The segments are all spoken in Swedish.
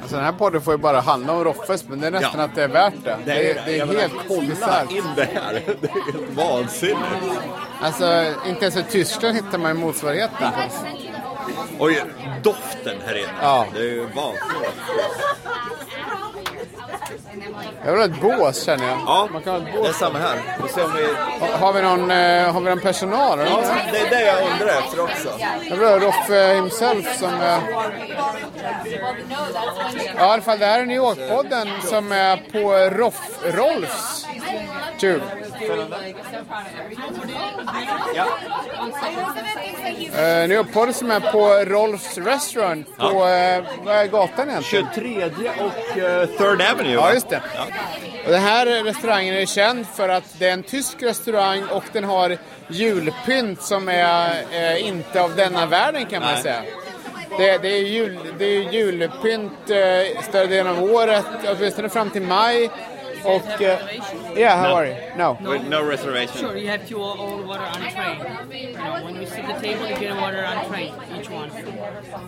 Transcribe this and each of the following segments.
Alltså den här podden får ju bara handla om Roffes, men det är nästan Ja. att det är värt det. Det är, det är jag menar, helt bisarrt. in det här. Det är helt vansinnigt. Alltså, inte ens i Tyskland hittar man motsvarigheten. Oj, doften här inne. Ja. Det är ju vansinnigt. Jag vill ha ett bås känner jag. Ja, Man kan ha ett det är bås. samma här. Vi ser om vi... Ha- Har vi någon, eh, har vi någon personal? eller? Ja, det är det jag undrar efter också. Jag vill ha Roffe himself som... Eh... Ja, i alla fall det här är New York-podden som är på Roff, Rolfs Ja. Uh, New York-podden som är på Rolfs Restaurant på... eh, vad är gatan egentligen? 23 och eh, Third Avenue. Ja, just det. Och den här restaurangen är känd för att det är en tysk restaurang och den har julpynt som är eh, inte av denna världen kan man Nej. säga. Det, det, är jul, det är julpynt eh, större delen av året, åtminstone fram till maj. Och... Uh, yeah, how No. are you? No. With no reservation. Sure, you have to all, all water on tray. You know, when you sit at the table, you get a water on tray, each one.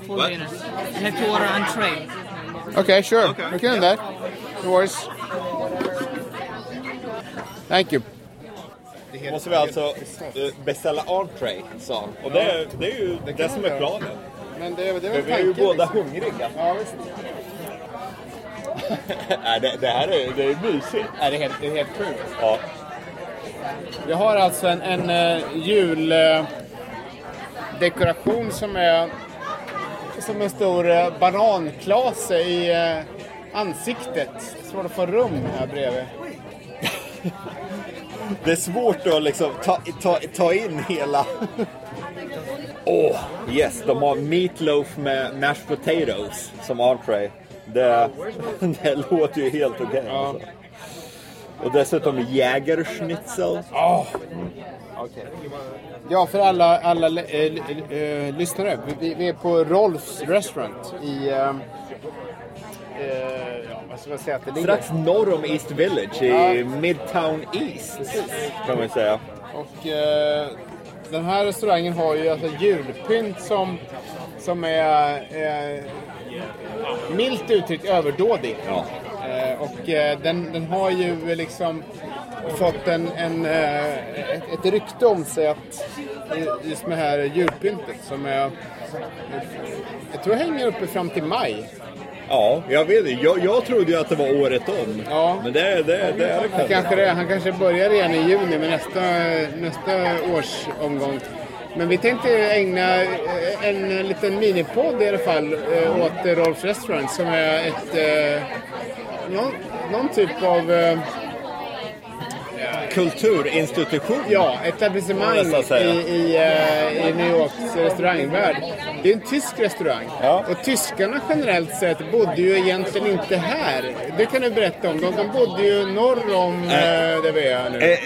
Full What? dinner. You have to water on tray. Okay, sure. Okay. We can do that. No worries. Thank you. måste vi alltså eh, beställa entree, sa han. Och det, det är ju det, som är planen. Men det, det är väl vi är ju tanken, båda liksom. hungriga. Ja, visst. Nej, det, det här är, det är mysigt. Ja, det, är helt, det är helt sjukt. Ja. Vi har alltså en, en uh, juldekoration som är som en stor uh, bananklase i uh, ansiktet. Svårt att få rum här bredvid. Det är svårt att liksom ta, ta, ta in hela... Åh, yes, de har meatloaf med mashed potatoes som entree. Det, det låter ju helt okej. alltså. Och dessutom jägerschnitzel. Ja, för alla, alla äh, äh, lyssnare. Vi, vi är på Rolfs Restaurant i... Uh, ja, vad ska man säga att det ligger? Strax norr om East Village i Midtown East. Kan man säga. Och den här restaurangen har ju alltså julpynt som, som är milt uttryckt överdådig. Ja. Eh, och eh, den, den har ju liksom fått en, en, eh, ett, ett rykte om sig att eh, just med det här julpyntet som är jag tror hänger uppe fram till maj. Ja, jag vet. Jag, jag trodde ju att det var året om. Ja. Men det, det, det är det Han kanske. han kanske börjar igen i juni med nästa, nästa års omgång. Men vi tänkte ägna eh, en liten minipodd i alla fall eh, åt Rolfs Restaurant som är ett... Eh, någon, någon typ av... Kulturinstitution. ja, etablissemang i, i, i New Yorks restaurangvärld. Det är en tysk restaurang. Ja. Och tyskarna generellt sett bodde ju egentligen inte här. Det kan du berätta om. De, de bodde ju norr om eh, där vi är nu. Eh,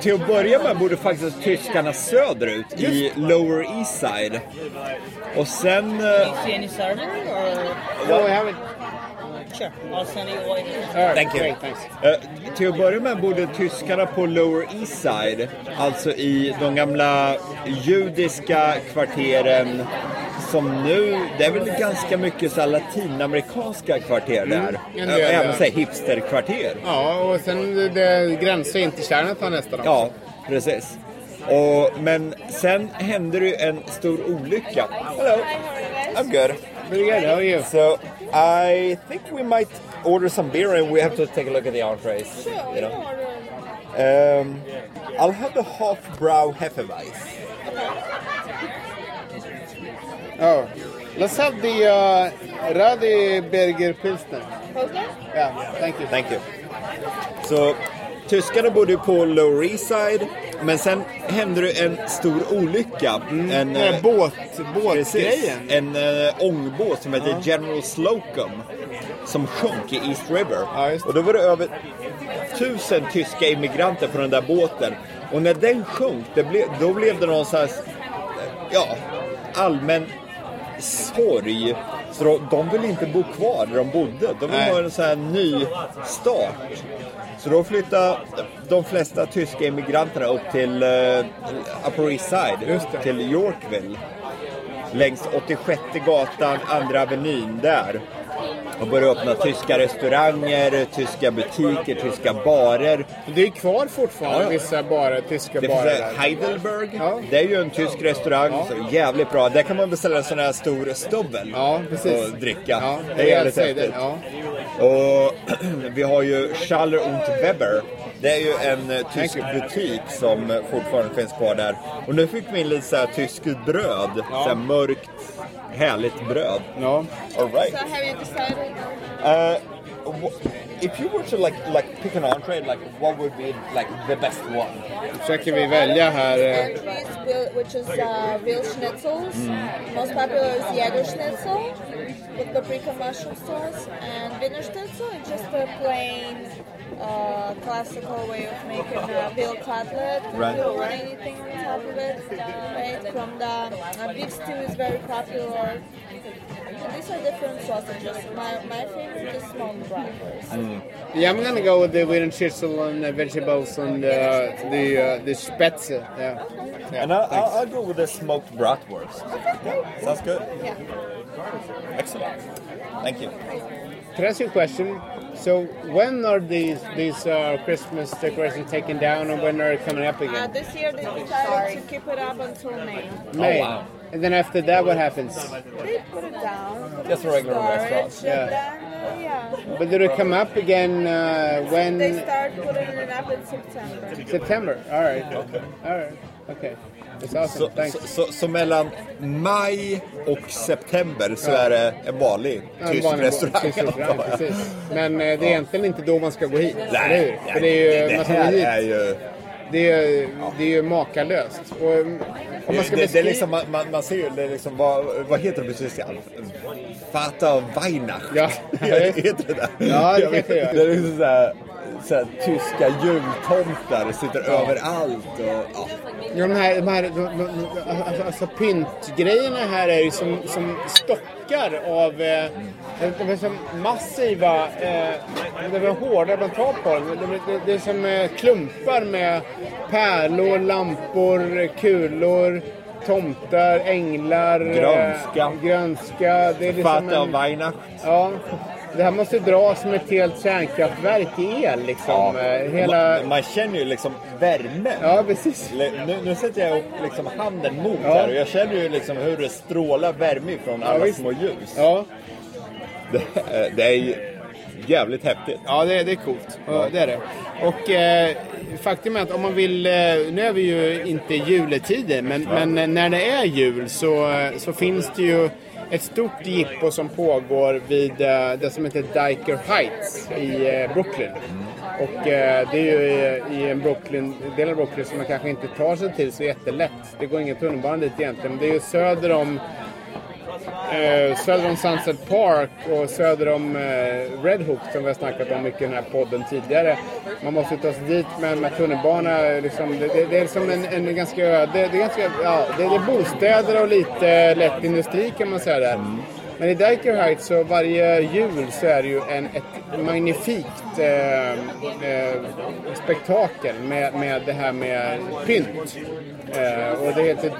till att börja med borde faktiskt tyskarna söderut i Lower East Side. Och sen... eh, See any server or No, I haven't. sure? I'll send you what it is. All right, Thank you. great, thanks. Eh, till att börja med bodde tyskarna på Lower East Side, alltså i de gamla judiska kvarteren som nu, det är väl ganska mycket så här latinamerikanska kvarter där. en Mm, del, Även så här hipsterkvarter. Ja, och sen det- gränsar in till kärnan nästan också. Ja, precis. Och, men sen hände det ju en stor olycka. Hello, I'm good. Very good, how are you? So I think we might order some beer and we have to take a look at the entrees. You know? Um, I'll have the half brow hefeweiss. Oh, let's have the uh, Radi Berger Pilsner. Yeah, thank you. Thank you. Så tyskarna bodde ju på Lower East Side, men sen hände det en stor olycka. En, Den här eh, båt, båtgrejen. En äh, ångbåt som heter General Slocum. Som sjönk i East River. Ja, och då var det över tusen tyska immigranter på den där båten. Och när den sjönk, det ble, då blev det någon slags, ja, allmän sorg Så de, de vill inte bo kvar där de bodde. De vill Nej. ha en sån här ny start. Så då flyttade de flesta tyska immigranterna upp till uh, Upper East Side, till Yorkville. Längs 86 gatan, andra avenyn där. Och började öppna tyska restauranger, tyska butiker, tyska barer. Det är kvar fortfarande Ja, ja. vissa barer, tyska Det barer finns. Heidelberg. Ja. Det är ju en tysk restaurang. Ja. Så jävligt bra. Där kan man beställa en sån här stor stubbel. Ja, precis. Och dricka. Ja, det är jävligt häftigt. Ja. Och vi har ju Schaller und Weber. Det är ju en eh, tysk butik som eh, fortfarande finns kvar där. Och nu fick vi in lite så här tyskt bröd. Så här mörkt, härligt bröd. ja. All right. So have you decided? Uh, if you were to like like pick an entree, like what would be like the best one? försöker vi välja här. eh, Entries, will- which is uh, veal schnitzels. Most popular is Jäger schnitzel with paprika mushroom sauce, and Wiener schnitzel is just a plain, uh, classical way of making a veal cutlet. Right. You want anything on top of it. Right? From the uh, beef stew is very popular. And these are different sausages. My, my favorite is smoked bratwurst. Yeah, I'm gonna go with the Wiener Schnitzel and the vegetables and uh, the uh, the Spätzle. Yeah. And I'll, I'll, I'll go with the smoked bratwurst. Sounds good. Yeah. Excellent. Thank you. Can I ask you a question? So when are these these uh, Christmas decorations taken down, and when are they coming up Uh, again? this year they decided to keep it up until May. May. Oh, wow. And then after that, what happens? They put it down. it Just regular storage, restaurant. Yeah. Then, uh, yeah. But do they come up again uh, when They start putting it up in September. September? All right. Okay. All right. Okay. Awesome. Så, Thanks. så, så, så mellan maj och september så Ja. är det en vanlig En tysk vanlig restaurang. tysk restaurang, precis. Men eh, det är egentligen inte då man ska gå hit. eller Nej, hur? För det är ju, det man ska gå här hit. är ju... Det är, det är ju makalöst. Och, um, om man ska Det, det är liksom, man, man, ser ju, det är liksom, vad, vad heter det tyska? Fata Weihnacht. Ja. heter det där? Ja, det Jag vet kanske det gör. Det är liksom så här, så här, tyska jultomtar sitter överallt. Och, ja. Ja, de här, de här de, de, alltså, alltså pyntgrejerna här är ju som, som stockar av eh, de är som massiva, eh, de är hårda man tar på dem. De, det, det är som eh, klumpar med pärlor, lampor, kulor, tomtar, änglar, eh, Grönska. grönska. Det är liksom en, Weihnacht. ja, det här måste dras som ett helt kärnkraftverk i el liksom. Eh, Hela, man, man känner ju liksom värmen. ja, precis. Nu, nu sätter jag upp liksom handen mot Ja. här och jag känner ju liksom hur det strålar värme från alla visst. små ljus. Ja. Det, är- det är ju jävligt häftigt. Ja, det, det är coolt. Ja, det är det. Och eh, faktum är att om man vill, eh, nu är vi ju inte i juletider, men, men eh, när det är jul så, eh, så finns det ju ett stort jippo som pågår vid eh, det som heter Diker Heights i eh, Brooklyn. Och eh, det är ju i, i en Brooklyn, del av Brooklyn som man kanske inte tar sig till så jättelätt. Det går ingen tunnelbana dit egentligen. Men det är ju söder om eh, söder om Sunset Park och söder om eh, Red Hook som vi har snackat om mycket i den här podden tidigare. Man måste ta sig dit med, med tunnelbana. Liksom, det, det, det är som en, en ganska öde, det är, ganska, ja, det, det är bostäder och lite lätt industri kan man säga där. Men i Diker Heights så varje jul så är det ju en, ett magnifikt eh, eh, spektakel med, med det här med pynt. Eh, och det heter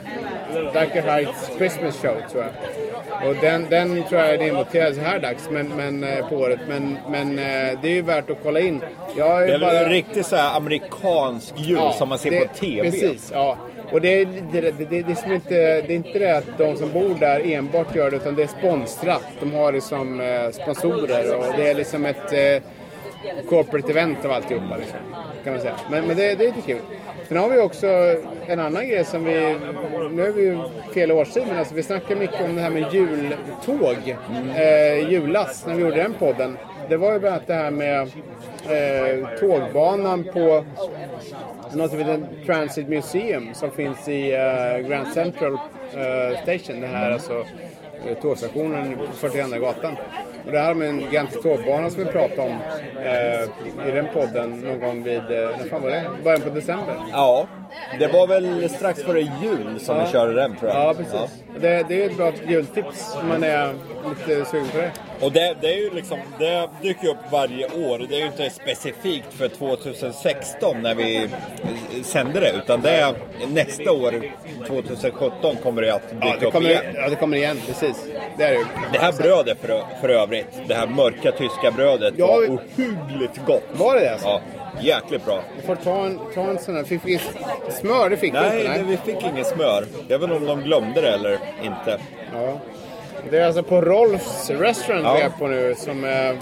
Diker Heights Christmas Show tror jag. Och den, den tror jag är invoterad så här dags men, men, eh, på året. Men, men eh, det är ju värt att kolla in. Det är bara... väl riktigt så här amerikansk jul som man ser det- på TV. Precis, ja. Och det är, det, det, det, är som inte, det är inte det att de som bor där enbart gör det utan det är sponsrat. De har det som eh, sponsorer och det är liksom ett eh, corporate event av alltihopa. Liksom, kan man säga. Men, men det, det är lite kul. Sen har vi också en annan grej som vi... Nu är vi ju fel årstid men alltså vi snackar mycket om det här med jultåg. Eh, julas, när vi gjorde den podden. Det var ju bland annat det här med eh, tågbanan på något som heter Transit Museum som finns i eh, Grand Central eh, Station. Det här alltså eh, tågstationen på 42 gatan. Och det här med en gigantisk tågbana som vi pratade om eh, i den podden någon gång vid, eh, när fan var det? Början på december. Ja, det var väl strax före jul som Ja. vi körde den tror jag. Ja, precis. Det, det är ett bra jultips om man är lite sugen på det. Och det, det är ju liksom, det dyker ju upp varje år. Det är ju inte specifikt för 2016 när vi eh, sänder det. Utan det är nästa år, 2017, kommer det att dyka Ja, det upp kommer, igen. ja, det kommer igen. Precis. Det är det. Det här brödet för, för övrigt, det här mörka tyska brödet Ja, var ohyggligt gott. Var det det alltså? Ja, jäkligt bra. Du får ta en, ta en sån här. Fick vi smör? Det fick Nej, inte. det, vi fick inget smör. Jag vet inte om de glömde det eller inte. Ja. Det är alltså på Rolfs Restaurant Ja. vi är på nu som är...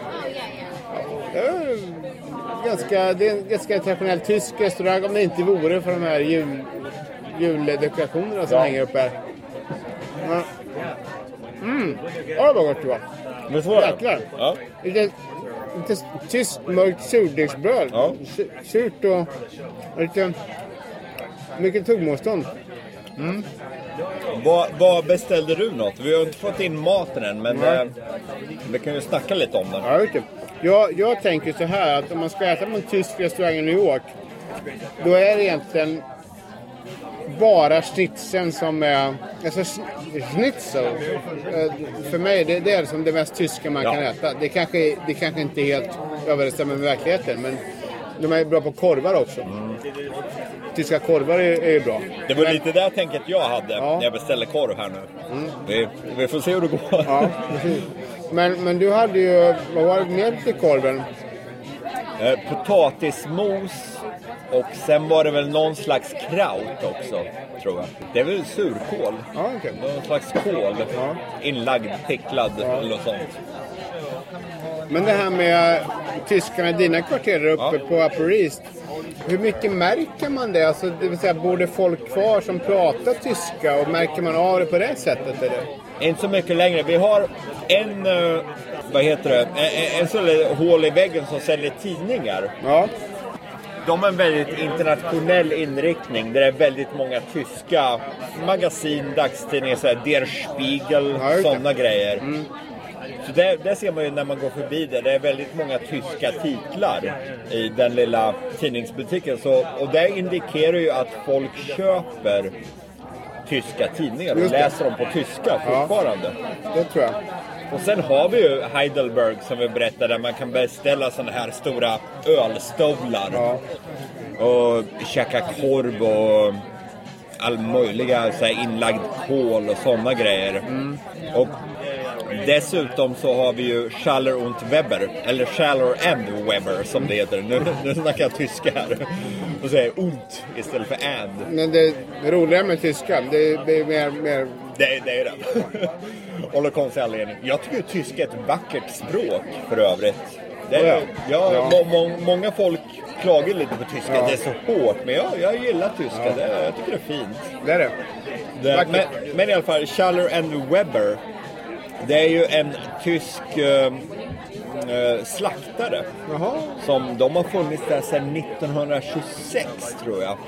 Ganska, det är en ganska traditionell tysk restaurang om det inte vore för de här jul, juldekorationerna som Ja. hänger uppe här. Ja. Mm, ja vad gott det var. Visst var det? Jäklar. Ja. Lite, lite tyskt mörkt surdegsbröd. Ja. Su- Surt och lite... Mycket tuggmotstånd. Vad, vad beställde du något? Vi har inte fått in maten än, men eh, vi kan ju snacka lite om den. Ja, du. Jag, jag tänker så här att om man ska äta på en tysk restaurang i New York. Då är det egentligen bara schnitzeln som är... Alltså schn- schnitzel. eh, För mig det, det är som det mest tyska man Ja. kan äta. Det kanske, det kanske inte helt överensstämmer med verkligheten. Men de är bra på korvar också. Tyska korvar är, är bra. Det var Men- lite det tänket jag hade Ja. när jag beställde korv här nu. Vi, vi får se hur det går. Ja. Men, men du hade ju... Vad var det mer till korven? Eh, potatismos och sen var det väl någon slags kraut också, tror jag. Det är väl surkål? Ja, okej. Någon slags kål. Ja. Inlagd, picklad eller något sånt. Men det här med tyskarna i dina kvarter uppe Ja. på Upper East. Hur mycket märker man det? Alltså, det vill säga, bor det folk kvar som pratar tyska och märker man av det på det sättet? Eller? Inte så mycket längre. Vi har en, eh, vad heter det, en, en, en sån hål i väggen som säljer tidningar. Ja, De har en väldigt internationell inriktning där det är väldigt många tyska magasin, dagstidningar, så här Der Spiegel, Ja, sådana grejer. Så det, det ser man ju när man går förbi det. Det är väldigt många tyska titlar i den lilla tidningsbutiken. Så, och det indikerar ju att folk köper tyska tidningar och läser dem på tyska fortfarande. det tror jag. Och sen har vi ju Heidelberg som vi berättade där man kan beställa sådana här stora ölstövlar. Ja. Och käka korv och all möjliga så här inlagd kål och sådana grejer. Och dessutom så har vi ju Schaller und Weber, eller Schaller and Weber som det heter. Nu, nu snackar jag tyska här. Och säger und istället för and. Men det roliga med tyska, det, det är mer... mer Det, det är det. Av någon konstig anledning. Jag tycker tyska är ett vackert språk för övrigt. Det är, Ja. ja, Ja. må, må, många folk klagar lite på tyska, Ja. det är så hårt. Men jag, jag gillar tyska, det, jag tycker det är fint. det är det. Det, men, men i alla fall, Schaller and Weber. Det är ju en tysk eh, slaktare. Jaha. Som de har funnits där sedan 1926 tror jag.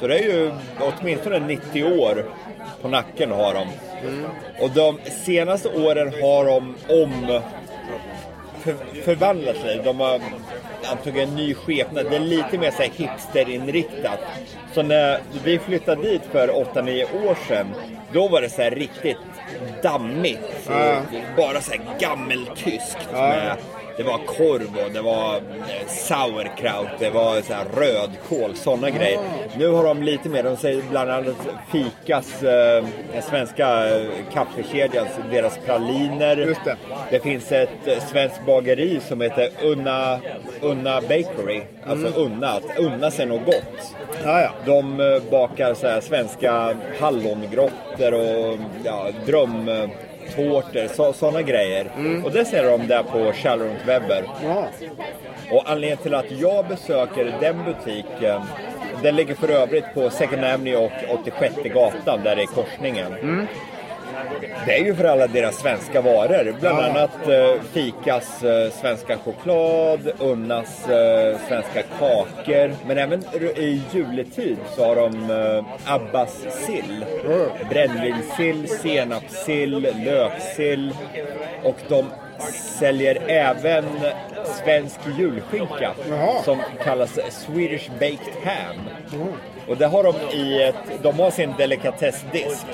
Så det är ju åtminstone 90 år på nacken har de. Och de senaste åren har de om för, förvandlat sig. De har antagit en ny skepnad. Det är lite mer så här hipsterinriktat. Så när vi flyttade dit för 8-9 år sedan, då var det så här riktigt dammigt. Ja. Bara så här gammeltyskt. Med, det var korv och det var eh, sauerkraut, det var så här rödkål, sådana grejer. Nu har de lite mer, de säger bland annat Fikas, eh, den svenska eh, kaffekedjans, deras praliner. Just det. Det finns ett eh, svenskt bageri som heter Unna, Unna Bakery. Alltså unna, att unna sig något gott. Ja, ja. De eh, bakar så här svenska hallongrottor och ja, drömtårtor, så, sådana grejer. Och det ser de där på Challerunt Webber. Ja. Och anledningen till att jag besöker den butiken, den ligger för övrigt på Second Avenue och 86 gatan, där det är korsningen. Det är ju för alla deras svenska varor. Bland Ja. annat eh, Fikas eh, svenska choklad, Unnas eh, svenska kakor. Men även i juletid så har de eh, Abbas sill. Brännvinssill, senapssill, löksill. Och de säljer även svensk julskinka Jaha. som kallas Swedish Baked Ham. Och det har de i ett, de har sin delikatessdisk.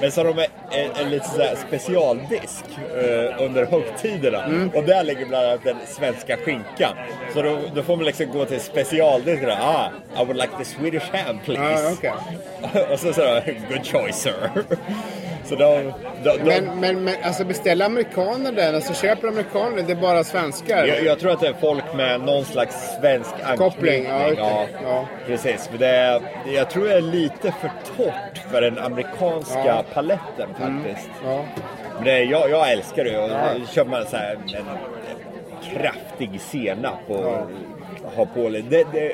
Men så har de en, en lite så specialdisk eh, under högtiderna. Och där ligger bland annat den svenska skinkan. Så då, då får man liksom gå till specialdisken. Ah, I would like the Swedish ham please. Ja, okej. och så de, good choice sir. så de, de, de, Men, men, men alltså beställer amerikaner den? Alltså köper amerikaner det är bara svenskar? jag, jag tror att det är folk med någon slags svensk Koppling, anknytning. ja, okej. Ja. Precis. För det är, jag tror det är lite för torrt för den amerikanska Ja. paletten faktiskt. Ja. Men det, jag, jag älskar det. Och då kör man så här en, en kraftig senap och ha på. Det, det,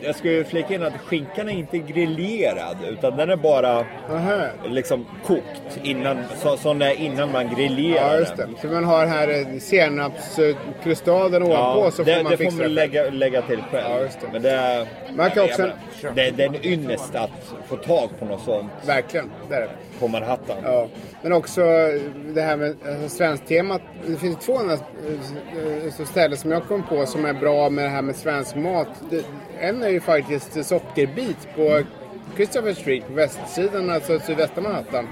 jag ska ju flika in att skinkan är inte grillerad utan den är bara Aha. liksom kokt innan, så, som det är innan man grillerar Ja, just det. den. Så man har här eh, senapskrustaden ovanpå så det, får man det fixa får man det. lägga, lägga till själv. Ja, just det. Men det, är- Man kan också- det, det är en ynnest att få tag på något sånt Verkligen, det är det på Manhattan. Ja. Men också det här med alltså, svenskt-temat. Det finns två andra så ställen som jag kom på som är bra med det här med svensk mat. Det, en är ju faktiskt Sockerbit på Christopher Street på västsidan, alltså sydvästra Manhattan.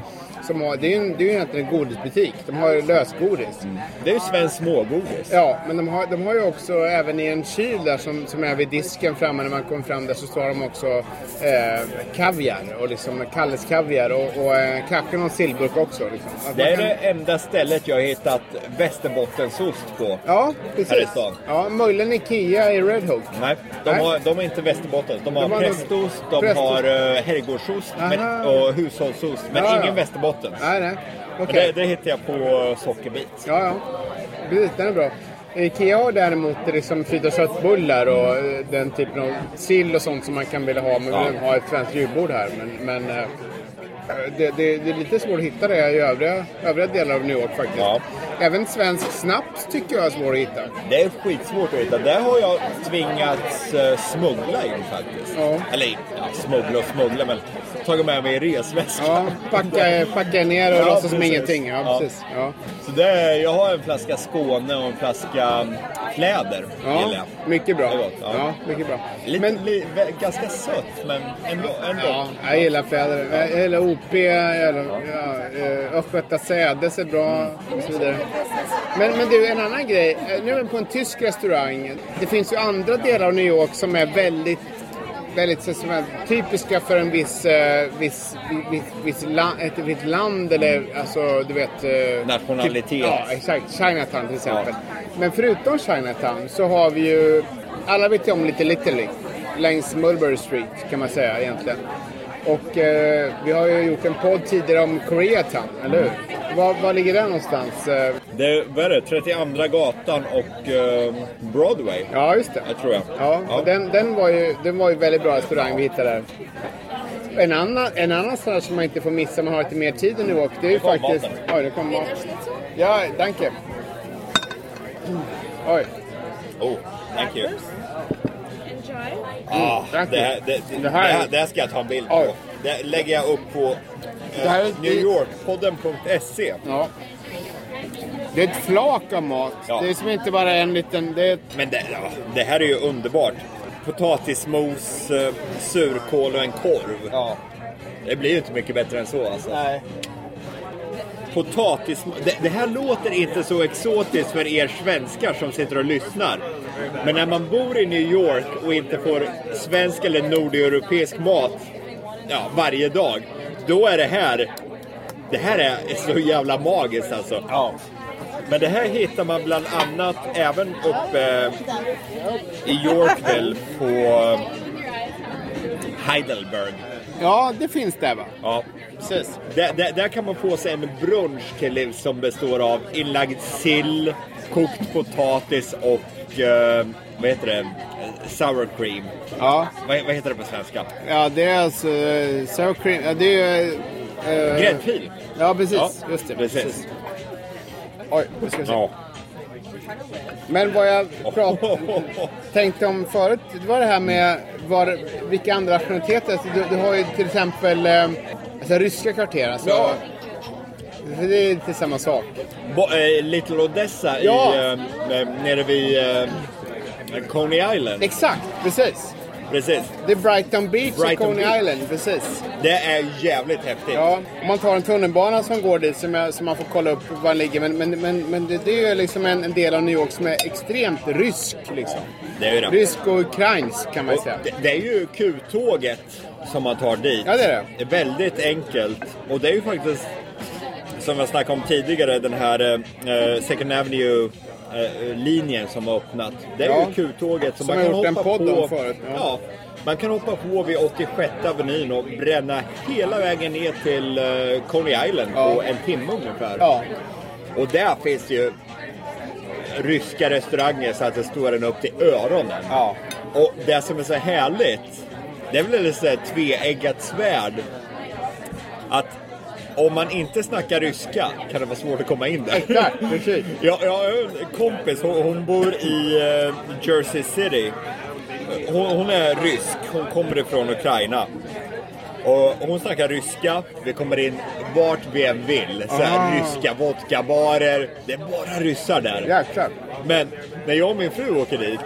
Som har, det är ju en- det är ju egentligen en godisbutik. De har ju lösgodis. Det är ju svenskt smågodis. Ja, men de har, de har ju också även i en kyl där som, som är vid disken framme när man kommer fram där så står de också eh, kaviar och liksom Kalles kaviar och, och eh, kanske någon sillburk också. Liksom. Att Det är kan- det enda stället jag har hittat västerbottensost på. Ja, precis. Ja, möjligen Ikea i Red Hook. Nej, de, Nej. Har, de är inte Västerbotten. De har De har- prästost, de Prästost. har uh, herrgårdsost men, Aha. och hushållsost. Men Ja, ja. ingen Västerbottens. Nej, nej. Men Okej. Det, det hittar jag på eh, Sockerbit. Ja, ja. Precis, den är bra. Ikea har däremot liksom frysta köttbullar och eh, den typen av sill och sånt som man kan vilja ha. Men Ja. vi vill ha ett svenskt julbord här. Men, men eh, det, det, det är lite svårt att hitta det i övriga, övriga delar av New York faktiskt. Ja. Även svensk snaps tycker jag är svår att hitta. Det är skitsvårt att hitta. Där har jag tvingats uh, smuggla in faktiskt. Ja. Eller ja, smuggla och smuggla men tagit med mig i resväskan. Ja, packa, packa ner och Ja, låtsas som ingenting. Ja, Ja. precis. Ja. Så det är, jag har en flaska Skåne och en flaska mm, kläder. Ja, mycket bra. Det gott, ja. ja. mycket bra. Lite, Men, li, ganska sött men ändå. ändå. ja, jag gillar fläder. Jag gillar OP, ja, Östgöta Sädes är bra och så vidare. Men, men du, en annan grej. Eh, Nu är vi på en tysk restaurang. Det finns ju andra delar av New York som är väldigt väldigt som är typiska för en viss, eh, viss, viss, viss la, ett visst land eller alltså du vet... eh, Nationalitet. Typ, ja, exakt. Chinatown till exempel. Men förutom Chinatown så har vi ju, alla vet ju om Little Italy längs Mulberry Street kan man säga egentligen. Och eh, vi har ju gjort en podd tidigare om Koreatown, eller hur? Var, var ligger den någonstans? Eh, Det, vad är det? 32 gatan och eh, Broadway. ja, just det. Jag tror jag. Ja, och Den, den, var ju, den var ju väldigt bra restaurang vi hittade där. En annan, en annan sån här som man inte får missa om man har lite mer tid än New York, det är ju Det faktiskt... maten. Oj, det kom mat. Ja, danke. Oj. Oh, thank you. Det, här, det, det, Det det, här är- här, det här ska jag ta en bild på. Det lägger jag upp på eh, är- newyorkpodden.se. Ja. Det är ett flak av mat. Ja. Det är som inte bara en liten... Det är Men det, ja, det här är ju underbart. Potatismos, eh, surkål och en korv. ja. Det blir ju inte mycket bättre än så alltså. Nej. Potatis... Det, det här låter inte så exotiskt för er svenskar som sitter och lyssnar. Men när man bor i New York och inte får svensk eller nordeuropeisk mat ja, varje dag. Då är det här... Det här är så jävla magiskt alltså. Ja. Men det här hittar man bland annat även uppe i Yorkville på Heidelberg. Ja, det finns där va? Ja. Precis. Där, där, där kan man få sig en brunch till livs som består av inlagd sill, kokt potatis och eh, vad heter det? Sour cream. Ja. Vad, vad heter det på svenska? Ja, det är alltså uh, sour cream. Ja, det är ju... eh, Gräddfil. Ja, precis. Ja, Just det. precis. Oj, nu ska vi se. Ja. Men vad jag prat, tänkte om förut, det var det här med var, vilka andra nationaliteter. Alltså, du, du har ju till exempel eh, alltså, ryska kvarter. Alltså, Ja. det är lite samma sak. Bo, eh, Little Odessa Ja. i, eh, eh, nere vid eh, Coney Island. Exakt, precis. Precis. Det är Brighton Beach och Brighton Coney Beach. Island, precis. Det är jävligt häftigt. Ja, om man tar en tunnelbana som går dit som, jag, som man får kolla upp var den ligger. Men, men, men, men det, det är ju liksom en, en del av New York som är extremt rysk. Liksom. Det är det. Rysk och ukrainsk kan man Och säga. det, det är ju Q-tåget som man tar dit. Ja, det är det. Det är väldigt enkelt. Och det är ju faktiskt, som jag snackade om tidigare, den här eh, Second Avenue-linjen som har öppnat. Det är Ja. ju Q-tåget som, Som man kan hoppa på. förut, ja. Ja. man kan hoppa på vid 86 Avenyn och bränna hela vägen ner till eh, Coney Island Ja. på en timme ungefär. Ja, Och där finns ju ryska restauranger så att det står en upp till öronen. ja. Och det som är så härligt, det är väl här tveeggat svärd. Att om man inte snackar ryska kan det vara svårt att komma in där. Exakt, precis. Jag, jag har en kompis, hon, hon bor i eh, Jersey City. Hon, hon är rysk, hon kommer ifrån Ukraina. Och hon snackar ryska, vi kommer in vart vi än vill. Så här, Ah. ryska vodkabarer, det är bara ryssar där. Jäklar. Men när jag och min fru åker dit,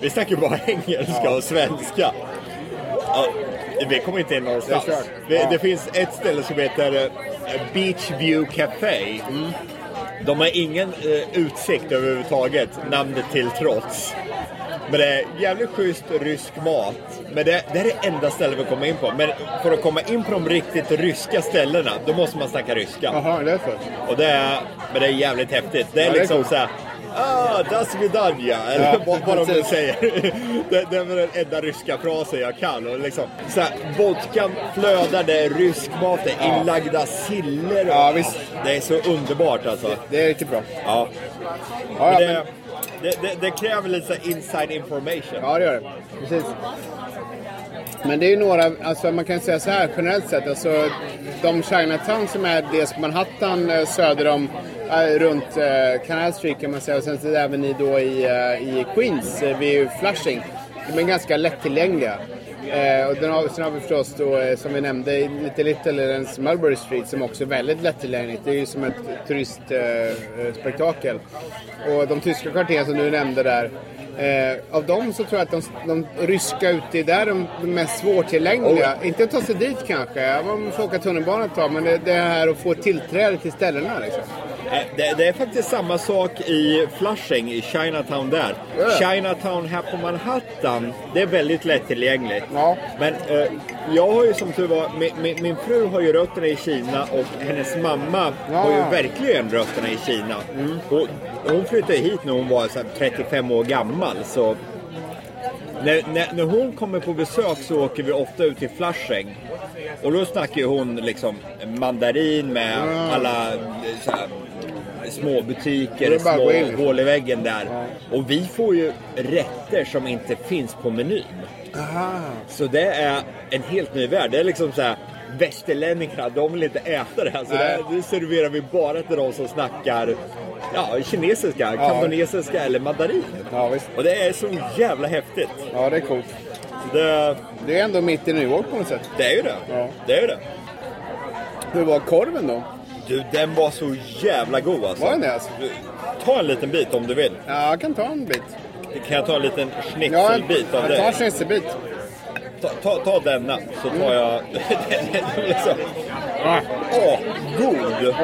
vi snackar bara engelska och svenska. Ja, vi kommer inte in någonstans. Det. Det, finns ett ställe som heter eh, Beach View Café. De har ingen eh, utsikt överhuvudtaget, namnet till trots. Men det är jävligt schysst rysk mat. Men det, det är det enda stället vi kommer in på. Men för att komma in på de riktigt ryska ställena, då måste man snacka ryska. Jaha, det är så. Och det är, men det är jävligt häftigt. Det är Ja, det är liksom coolt. såhär Ah, das vidanja, eller Ja, vad, de nu säger. Det, det är den enda ryska frasen jag kan. Och liksom, såhär, vodkan flödar, det är rysk mat, det är Ja. inlagda siller. och- Ja, visst. Det är så underbart alltså. Det är riktigt bra. Ja. Ja, det, men, det, det, det kräver lite så här inside information. ja det gör det. Precis. Men det är ju några, alltså man kan säga så här generellt sett, alltså de Chinatown som är dels Manhattan eh, söder om, runt eh, Canal Street kan man säga och sen så även i, då i, eh, i Queens eh, vid Flushing. De är ganska lättillgängliga. Eh, och den har, sen har vi förstås då, eh, som vi nämnde, Little Little, eller ens Mulberry Street som också är väldigt lättillgängligt. Det är ju som ett turistspektakel. Eh, och de tyska kvarteren som du nämnde där, Eh, av dem så tror jag att de, de ryska ute är där de, de mest svårtillgängliga. Inte att ta sig dit kanske, man får åka tunnelbana ett tag, men det, det här att få tillträde till ställena liksom. Eh, Det, det är faktiskt samma sak i Flushing, i Chinatown där. Ja. Chinatown här på Manhattan, det är väldigt lättillgängligt. Ja. Men eh, jag har ju som tur var, min, min, min fru har ju rötterna i Kina och hennes mamma Ja. har ju verkligen rötterna i Kina. Och hon flyttade hit när hon var så här, 35 år gammal. Så när, när, när hon kommer på besök så åker vi ofta ut till Flushing. Och då snackar ju hon liksom mandarin med alla eh, så här, små butiker, små in. hål i väggen där. Och vi får ju rätter som inte finns på menyn. Så det är en helt ny värld. Det är liksom så här västerlänningarna, de vill inte äta det här. Så det, det serverar vi bara till de som snackar ja, kinesiska, kantonesiska eller mandarin. Ja, visst. Och det är så jävla häftigt. Ja, det är coolt. Det, Det är ändå mitt i New York på något sätt. det är ju det. Ja. Det är ju det. Hur var korven då? Du, den var så jävla god alltså. Var den det alltså? Ta en liten bit om du vill. Ja, jag kan ta en bit. Kan jag ta en liten Ja, schnitzelbit av jag tar en dig? schnitzelbit. Ta, ta, ta denna, så tar jag... liksom. Åh, god!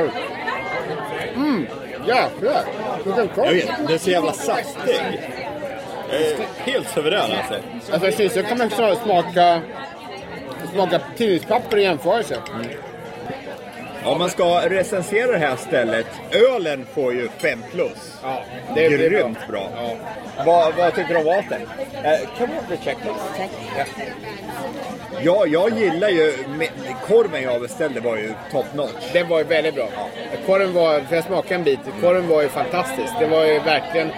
Jäklar! Vilken vet, den är så jävla saftig. Eh, helt suverän alltså. Alltså schnitzel snarare smaka, smaka tidningspapper i jämförelse. Om man ska recensera det här stället, ölen får ju 5 plus. Ja, det är- det är bra. Grymt bra. Vad, vad tycker du om maten? Eh, kan vi this? Ja. ja, jag gillar ju... Korven jag beställde var ju top notch. Den var ju väldigt bra. Korven var, för jag smakade en bit, korven var ju fantastisk. Det var ju verkligen...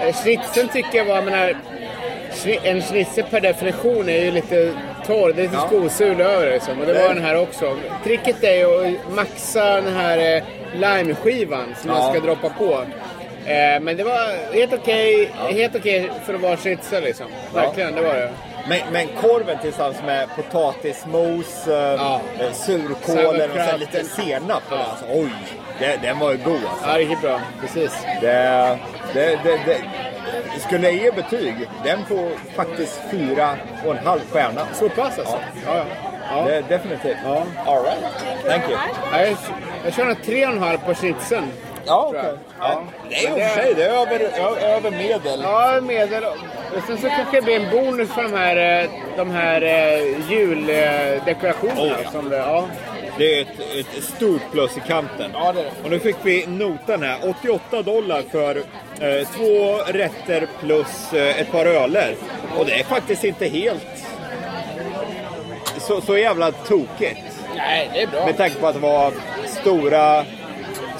eh, Schnitzeln tycker jag var, jag menar, en schnitzel per definition är ju lite torr, det är lite Ja. skosul över det liksom. Och det Det- var den här också. Tricket är att maxa den här eh, limeskivan som man Ja. ska droppa på. Eh, men det var helt okej, helt okej för att vara schnitzel liksom. Verkligen, det var det. Men, men korven tillsammans med potatismos, eh, Ja. surkålen och sen lite senap den. Alltså, oj, det, den var ju god alltså. Ja, riktigt bra. Precis. Det, det, det, det, skulle jag ge betyg, den får faktiskt fyra och en halv stjärna. Så pass alltså? Ja, ja. ja. Det, definitivt. Ja. All right. Thank you. Ja, jag, jag kör tre och en halv på schnitzeln. Ja, okej. jag. Ja. Det är i och för sig det är över, över medel. Ja, medel. Och sen så kanske det blir en bonus för de här, eh, de här eh, juldekorationerna. Oh, ja. som ja. Det är ett, ett stort plus i kanten. Ja, det är det. Och nu fick vi notan här. 88 dollar för två rätter plus eh, ett par öler. Och det är faktiskt inte helt så, så jävla tokigt. Nej, det är bra. Med tanke på att det var stora,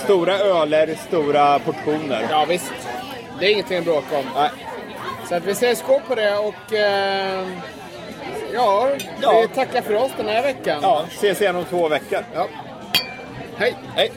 stora öler, stora portioner. Ja, visst. Det är ingenting att bråka om. Nej. Så att vi säger skål på det och eh, ja, Ja. vi tackar för oss den här veckan. Ja, ses igen om två veckor. Ja. Hej! Hej!